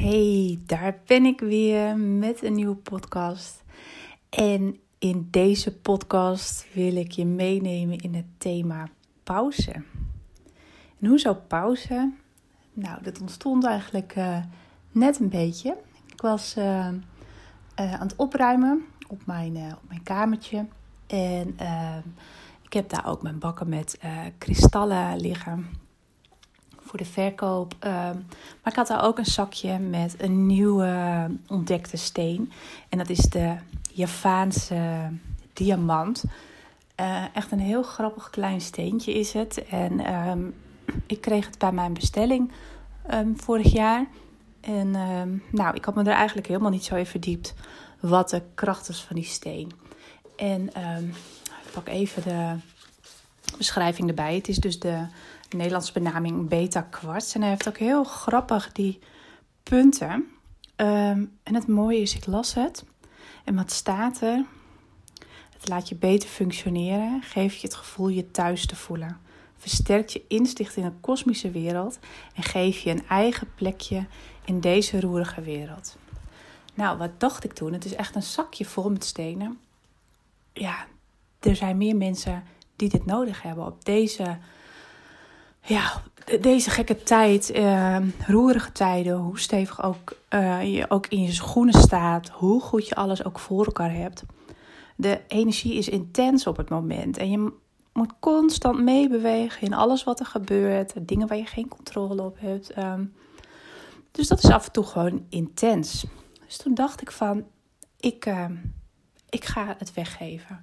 Hey, daar ben ik weer met een nieuwe podcast. En in deze podcast wil ik je meenemen in het thema pauze. En hoezo pauze? Nou, dat ontstond eigenlijk uh, net een beetje. Ik was uh, uh, aan het opruimen op mijn, op mijn kamertje. En ik heb daar ook mijn bakken met kristallen liggen voor de verkoop. Ehm, maar ik had daar ook een zakje met een nieuwe ontdekte steen. En dat is de Javaanse diamant. Uh, echt een heel grappig klein steentje is het. En ehm, ik kreeg het bij mijn bestelling um, vorig jaar. En nou, ik had me er eigenlijk helemaal niet zo in verdiept wat de kracht is van die steen. En ik pak even de beschrijving erbij. Het is dus de Nederlandse benaming beta-kwarts. En hij heeft ook heel grappig die punten. Um, en het mooie is, ik las het. En wat staat er? Het laat je beter functioneren, geeft je het gevoel je thuis te voelen. Versterkt je inzicht in een kosmische wereld en geeft je een eigen plekje in deze roerige wereld. Nou, wat dacht ik toen? Het is echt een zakje vol met stenen. Ja, er zijn meer mensen die dit nodig hebben op deze ja, deze gekke tijd, uh, roerige tijden, hoe stevig ook, uh, je ook in je schoenen staat, hoe goed je alles ook voor elkaar hebt. De energie is intens op het moment en je moet constant meebewegen in alles wat er gebeurt, dingen waar je geen controle op hebt. Um, dus dat is af en toe gewoon intens. Dus toen dacht ik van, ik, uh, ik ga het weggeven.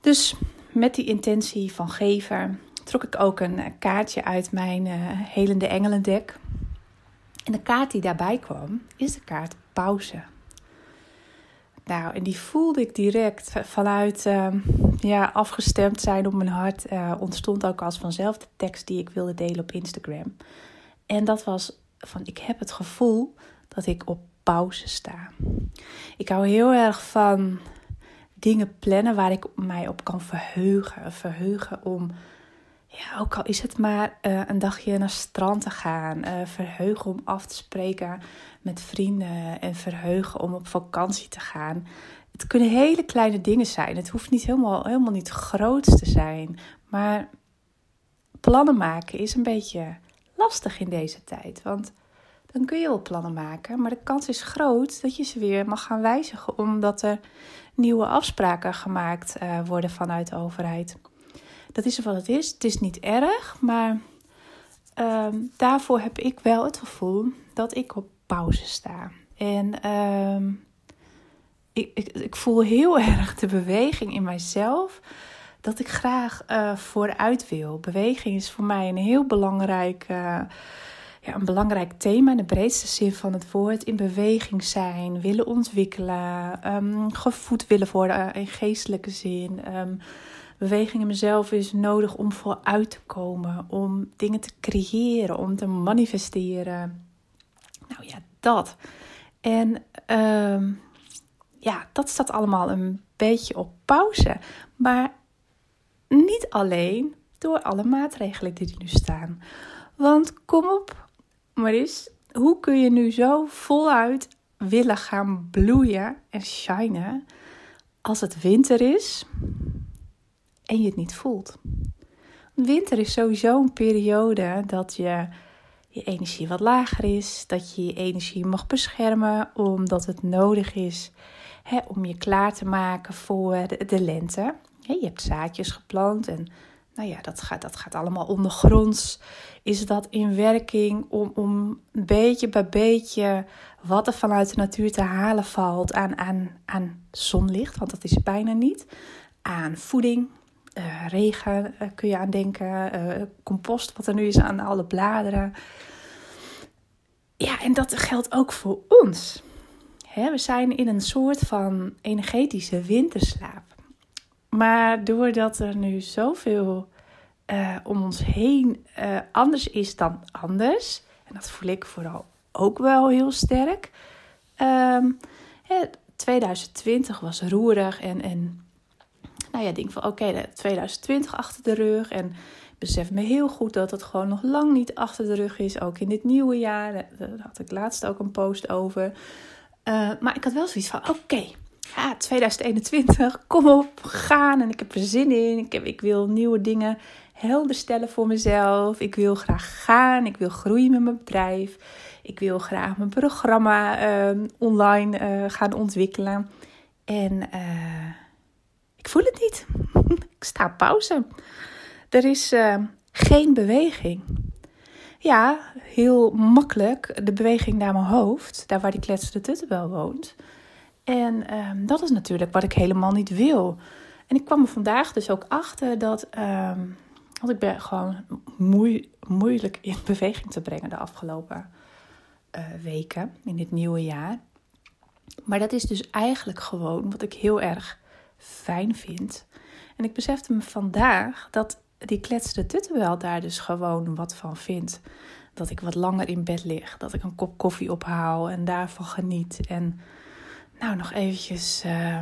Dus met die intentie van geven trok ik ook een eh, kaartje uit mijn uh, Helende Engelendek. En de kaart die daarbij kwam, is de kaart pauze. Nou, en die voelde ik direct vanuit uh, ja, afgestemd zijn op mijn hart. Uh, ontstond ook als vanzelf de tekst die ik wilde delen op Instagram. En dat was van: ik heb het gevoel dat ik op pauze sta. Ik hou heel erg van dingen plannen waar ik mij op kan verheugen. Verheugen om ja, ook al is het maar uh, een dagje naar strand te gaan. Uh, verheugen om af te spreken met vrienden. En verheugen om op vakantie te gaan. Het kunnen hele kleine dingen zijn. Het hoeft niet helemaal, helemaal niet groot te zijn. Maar plannen maken is een beetje lastig in deze tijd. Want dan kun je wel plannen maken. Maar de kans is groot dat je ze weer mag gaan wijzigen. Omdat er nieuwe afspraken gemaakt uh, worden vanuit de overheid dat is wat het is. Het is niet erg, maar ehm, daarvoor heb ik wel het gevoel dat ik op pauze sta. En ehm, ik, ik, ik, voel heel erg de beweging in mijzelf dat ik graag uh, vooruit wil. Beweging is voor mij een heel belangrijk, uh, ja, een belangrijk thema in de breedste zin van het woord. In beweging zijn, willen ontwikkelen, um, gevoed willen worden in geestelijke zin beweging in mezelf is nodig om vooruit te komen, om dingen te creëren, om te manifesteren. Nou ja, dat. En uh, ja, dat staat allemaal een beetje op pauze. Maar niet alleen door alle maatregelen die er nu staan. Want kom op, Maris, hoe kun je nu zo voluit willen gaan bloeien en shinen als het winter is? En je het niet voelt. Winter is sowieso een periode dat je je energie wat lager is, dat je je energie mag beschermen omdat het nodig is hè, om je klaar te maken voor de, de lente. je hebt zaadjes geplant en nou ja, dat gaat, dat gaat allemaal ondergronds. Is dat in werking om, om beetje bij beetje wat er vanuit de natuur te halen valt aan, aan, aan zonlicht, want dat is bijna niet. Aan voeding, uh, regen uh, kun je aan denken, uh, compost wat er nu is aan alle bladeren. Ja, en dat geldt ook voor ons. Hè, we zijn in een soort van energetische winterslaap. Maar doordat er nu zoveel om ons heen anders is dan anders, en dat voel ik vooral ook wel heel sterk. Um, hè, 2020 was roerig en, en nou ja, denk van oké, okay, 2020 achter de rug. En besef me heel goed dat het gewoon nog lang niet achter de rug is. Ook in dit nieuwe jaar. Daar had ik laatst ook een post over. Uh, maar ik had wel zoiets van: oké, ja, 2021, kom op, gaan. En ik heb er zin in. Ik, heb, ik wil nieuwe dingen helder stellen voor mezelf. Ik wil graag gaan. Ik wil groeien met mijn bedrijf. Ik wil graag mijn programma uh, online uh, gaan ontwikkelen. En ik voel het niet. ik sta pauze. Er is uh, geen beweging. Ja, heel makkelijk de beweging naar mijn hoofd, daar waar die kletsende tuttenbel woont. En um, dat is natuurlijk wat ik helemaal niet wil. En ik kwam er vandaag dus ook achter dat, um, want ik ben gewoon moe, moeilijk in beweging te brengen de afgelopen uh, weken in dit nieuwe jaar. Maar dat is dus eigenlijk gewoon wat ik heel erg fijn vind. En ik besefte me vandaag dat die kletsende tuttenbel daar dus gewoon wat van vindt. Dat ik wat langer in bed lig, dat ik een kop koffie ophaal en daarvan geniet. En nou nog eventjes uh,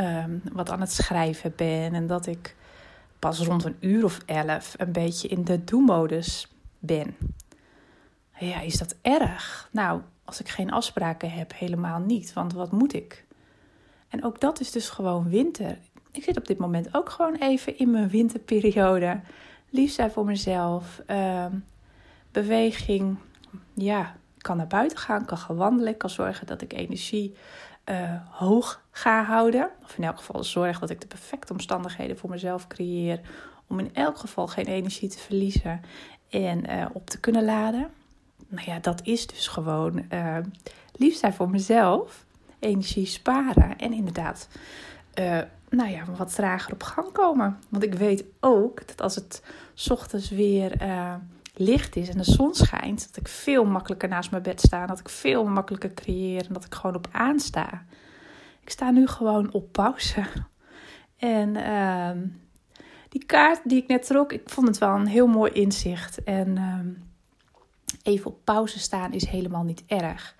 uh, wat aan het schrijven ben. En dat ik pas rond een uur of elf een beetje in de do-modus ben. Ja, is dat erg? Nou, als ik geen afspraken heb, helemaal niet. Want wat moet ik? Ook dat is dus gewoon winter. Ik zit op dit moment ook gewoon even in mijn winterperiode. Lief zijn voor mezelf. Uh, beweging. Ja, ik kan naar buiten gaan, kan gaan wandelen. Ik kan zorgen dat ik energie uh, hoog ga houden. Of in elk geval zorg dat ik de perfecte omstandigheden voor mezelf creëer. Om in elk geval geen energie te verliezen en uh, op te kunnen laden. Nou ja, dat is dus gewoon uh, lief zijn voor mezelf. Energie sparen. En inderdaad, nou ja, wat trager op gang komen. Want ik weet ook dat als het ochtends weer licht is en de zon schijnt, dat ik veel makkelijker naast mijn bed sta. Dat ik veel makkelijker creëer en dat ik gewoon op aansta. Ik sta nu gewoon op pauze. En uh, die kaart die ik net trok, ik vond het wel een heel mooi inzicht. En uh, even op pauze staan is helemaal niet erg.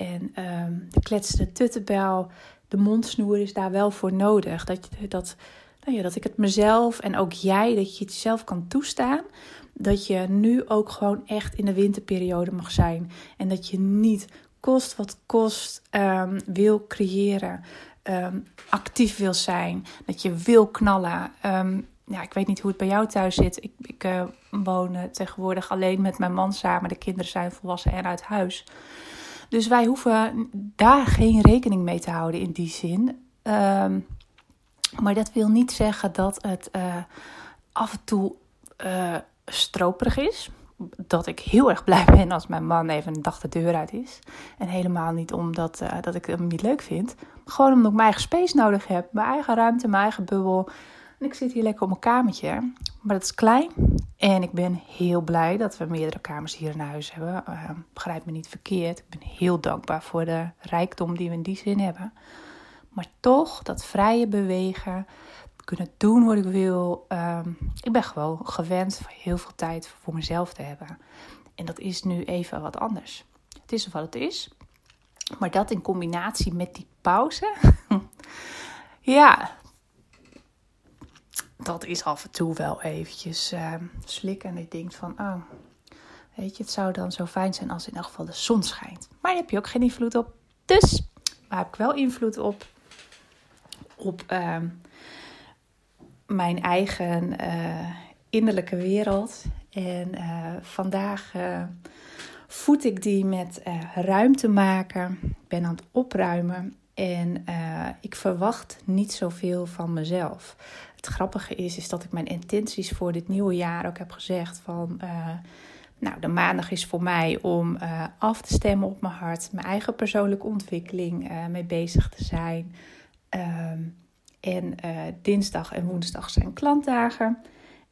En uh, de kletsende tuttenbel, de mondsnoer is daar wel voor nodig. Dat, dat, nou ja, dat ik het mezelf en ook jij, dat je het jezelf kan toestaan dat je nu ook gewoon echt in de winterperiode mag zijn. En dat je niet kost wat kost um, wil creëren. Um, actief wil zijn. Dat je wil knallen. Um, ja, ik weet niet hoe het bij jou thuis zit. Ik, ik uh, woon tegenwoordig alleen met mijn man samen. De kinderen zijn volwassen en uit huis. Dus wij hoeven daar geen rekening mee te houden in die zin. maar dat wil niet zeggen dat het uh, af en toe uh, stroperig is. Dat ik heel erg blij ben als mijn man even een dag de deur uit is. En helemaal niet omdat uh, dat ik hem niet leuk vind. Gewoon omdat ik mijn eigen space nodig heb. Mijn eigen ruimte, mijn eigen bubbel. En ik zit hier lekker op mijn kamertje. Maar dat is klein. En ik ben heel blij dat we meerdere kamers hier in huis hebben. Uh, begrijp me niet verkeerd. Ik ben heel dankbaar voor de rijkdom die we in die zin hebben. Maar toch, dat vrije bewegen, kunnen doen wat ik wil. Um, ik ben gewoon gewend heel veel tijd voor mezelf te hebben. En dat is nu even wat anders. Het is wat het is. Maar dat in combinatie met die pauze. ja, dat is af en toe wel eventjes uh, slikken. En ik denk van, oh, weet je, het zou dan zo fijn zijn als in elk geval de zon schijnt. Maar daar heb je ook geen invloed op. Dus, waar heb ik wel invloed op? Op uh, mijn eigen uh, innerlijke wereld. En uh, vandaag uh, voed ik die met ruimte maken. Ik ben aan het opruimen. En ik verwacht niet zoveel van mezelf. Het grappige is, is dat ik mijn intenties voor dit nieuwe jaar ook heb gezegd van... Nou, de maandag is voor mij om af te stemmen op mijn hart, mijn eigen persoonlijke ontwikkeling mee bezig te zijn. Ehm, en dinsdag en woensdag zijn klantdagen.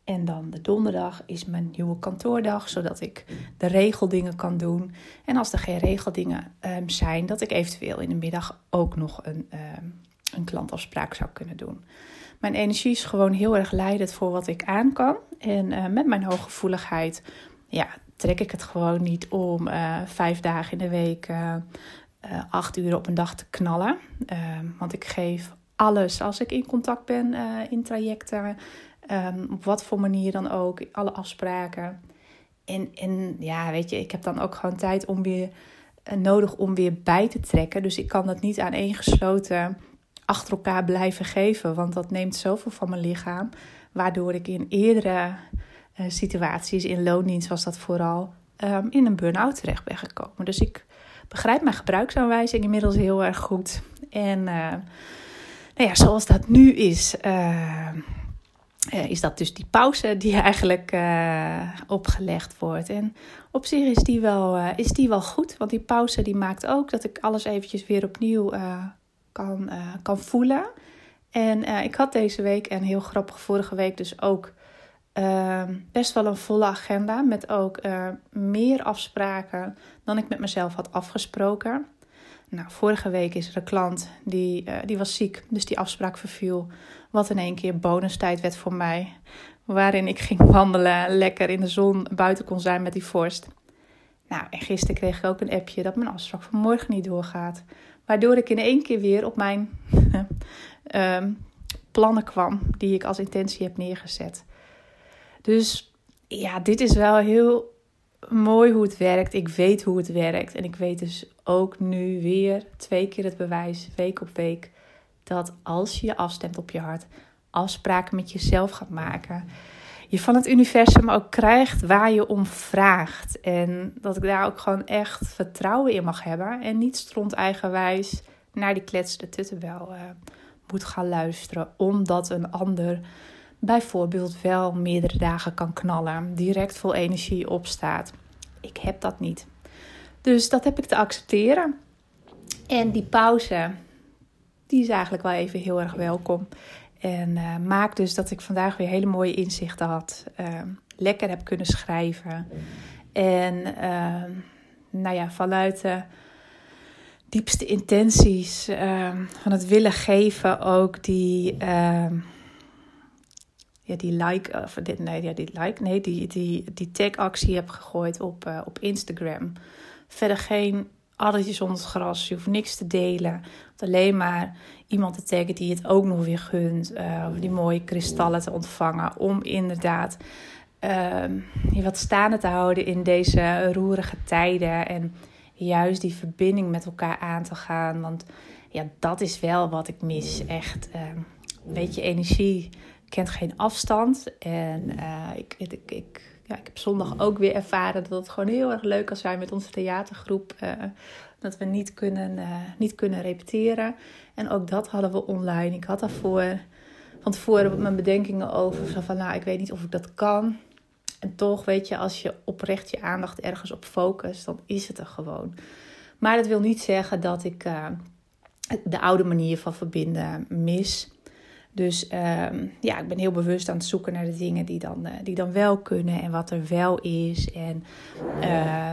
En dan de donderdag is mijn nieuwe kantoordag, zodat ik de regeldingen kan doen. En als er geen regeldingen um, zijn, dat ik eventueel in de middag ook nog een, um, een klantafspraak zou kunnen doen. Mijn energie is gewoon heel erg leidend voor wat ik aan kan. En uh, met mijn hooggevoeligheid ja, trek ik het gewoon niet om uh, vijf dagen in de week, acht uur op een dag te knallen. Ehm, want ik geef alles. Als ik in contact ben in trajecten, Ehm, op wat voor manier dan ook, alle afspraken. En, en ja, weet je, ik heb dan ook gewoon tijd om weer nodig om weer bij te trekken. Dus ik kan dat niet aan één gesloten achter elkaar blijven geven. Want dat neemt zoveel van mijn lichaam. Waardoor ik in eerdere uh, situaties, in loondienst was dat vooral, um, in een burn-out terecht ben gekomen. Dus ik begrijp mijn gebruiksaanwijzing inmiddels heel erg goed. En uh, nou ja, zoals dat nu is, uh, is dat dus die pauze die eigenlijk opgelegd wordt. En op zich is die, wel, is die wel goed, want die pauze die maakt ook dat ik alles eventjes weer opnieuw kan, kan voelen. En ik had deze week, en heel grappig vorige week dus ook, best wel een volle agenda. Met ook meer afspraken dan ik met mezelf had afgesproken. Nou, vorige week is er een klant die, die was ziek, dus die afspraak verviel. Wat in één keer bonustijd werd voor mij. Waarin ik ging wandelen, lekker in de zon buiten kon zijn met die vorst. Nou, en gisteren kreeg ik ook een appje dat mijn afspraak van morgen niet doorgaat. Waardoor ik in één keer weer op mijn um, plannen kwam die ik als intentie heb neergezet. Dus ja, dit is wel heel mooi hoe het werkt. Ik weet hoe het werkt. En ik weet dus ook nu weer twee keer het bewijs, week op week, dat als je je afstemt op je hart, afspraken met jezelf gaat maken, je van het universum ook krijgt waar je om vraagt. En dat ik daar ook gewoon echt vertrouwen in mag hebben. En niet stront eigenwijs naar die kletsende tuttenbel uh, moet gaan luisteren. Omdat een ander bijvoorbeeld wel meerdere dagen kan knallen, direct vol energie opstaat. Ik heb dat niet. Dus dat heb ik te accepteren. En die pauze, die is eigenlijk wel even heel erg welkom. En uh, maakt dus dat ik vandaag weer hele mooie inzichten had. Uh, lekker heb kunnen schrijven. En uh, nou ja, vanuit de diepste intenties van het willen geven ook die ja, die like, of dit, nee, ja, die like, nee, die, die, die tag-actie heb gegooid op, uh, op Instagram. Verder geen addertjes onder het gras, je hoeft niks te delen. Alleen maar iemand te taggen die het ook nog weer gunt. Uh, die mooie kristallen te ontvangen. Om inderdaad uh, je wat staande te houden in deze roerige tijden. En juist die verbinding met elkaar aan te gaan. Want ja, dat is wel wat ik mis. Echt uh, een beetje energie kent geen afstand. En uh, ik, ik, ik, ja, ik heb zondag ook weer ervaren dat het gewoon heel erg leuk kan zijn met onze theatergroep. Uh, dat we niet kunnen, uh, niet kunnen repeteren. En ook dat hadden we online. Ik had daarvoor van tevoren mijn bedenkingen over. Zo van, nou, ik weet niet of ik dat kan. En toch, weet je, als je oprecht je aandacht ergens op focust, dan is het er gewoon. Maar dat wil niet zeggen dat ik de oude manier van verbinden mis. Dus uh, ja, ik ben heel bewust aan het zoeken naar de dingen die dan, uh, die dan wel kunnen en wat er wel is. En uh,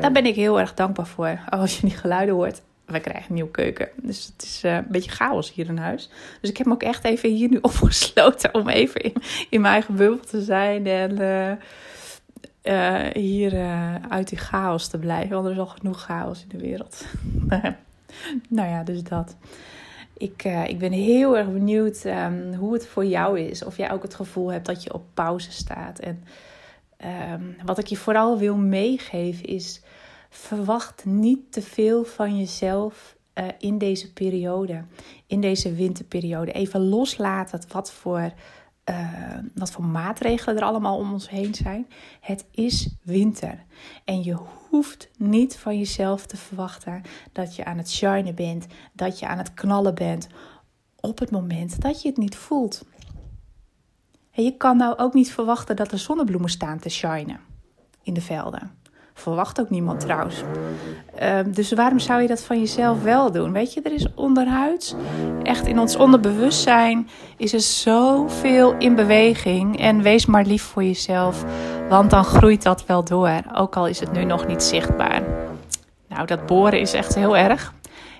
daar ben ik heel erg dankbaar voor. Als je die geluiden hoort, we krijgen een nieuwe keuken. Dus het is uh, een beetje chaos hier in huis. Dus ik heb me ook echt even hier nu opgesloten om even in, mijn eigen bubbel te zijn. En uh, hier uit die chaos te blijven. Want er is al genoeg chaos in de wereld. nou ja, dus dat. Ik, uh, ik ben heel erg benieuwd um, hoe het voor jou is. Of jij ook het gevoel hebt dat je op pauze staat. En um, wat ik je vooral wil meegeven is: verwacht niet te veel van jezelf uh, in deze periode, in deze winterperiode. Even loslaten wat voor uh, wat voor maatregelen er allemaal om ons heen zijn. Het is winter. En je hoeft niet van jezelf te verwachten dat je aan het shinen bent, dat je aan het knallen bent op het moment dat je het niet voelt. En je kan nou ook niet verwachten dat er zonnebloemen staan te shinen in de velden. Verwacht ook niemand trouwens. Uh, dus waarom zou je dat van jezelf wel doen? Weet je, er is onderhuids, echt in ons onderbewustzijn, is er zoveel in beweging. En wees maar lief voor jezelf, want dan groeit dat wel door. Ook al is het nu nog niet zichtbaar. Nou, dat boren is echt heel erg.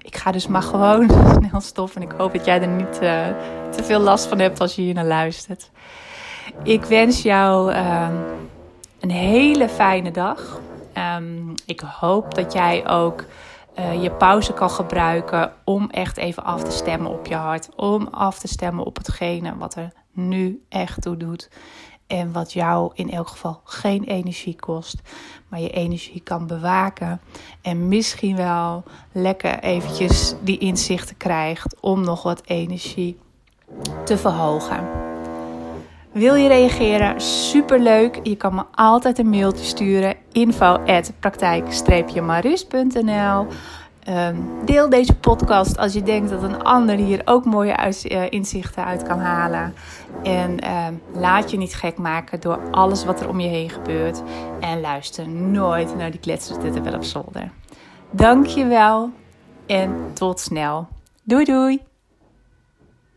Ik ga dus maar gewoon snel stoppen. En ik hoop dat jij er niet uh, te veel last van hebt als je hier naar luistert. Ik wens jou uh, een hele fijne dag. Um, ik hoop dat jij ook uh, je pauze kan gebruiken om echt even af te stemmen op je hart. Om af te stemmen op hetgene wat er nu echt toe doet. En wat jou in elk geval geen energie kost, maar je energie kan bewaken. En misschien wel lekker eventjes die inzichten krijgt om nog wat energie te verhogen. Wil je reageren? Superleuk. Je kan me altijd een mailtje sturen. info praktijk-marus.nl ehm, Deel deze podcast als je denkt dat een ander hier ook mooie eh, inzichten uit kan halen. En ehm, laat je niet gek maken door alles wat er om je heen gebeurt. En luister nooit naar die kletsers wel op zolder. Dankjewel en tot snel. Doei doei!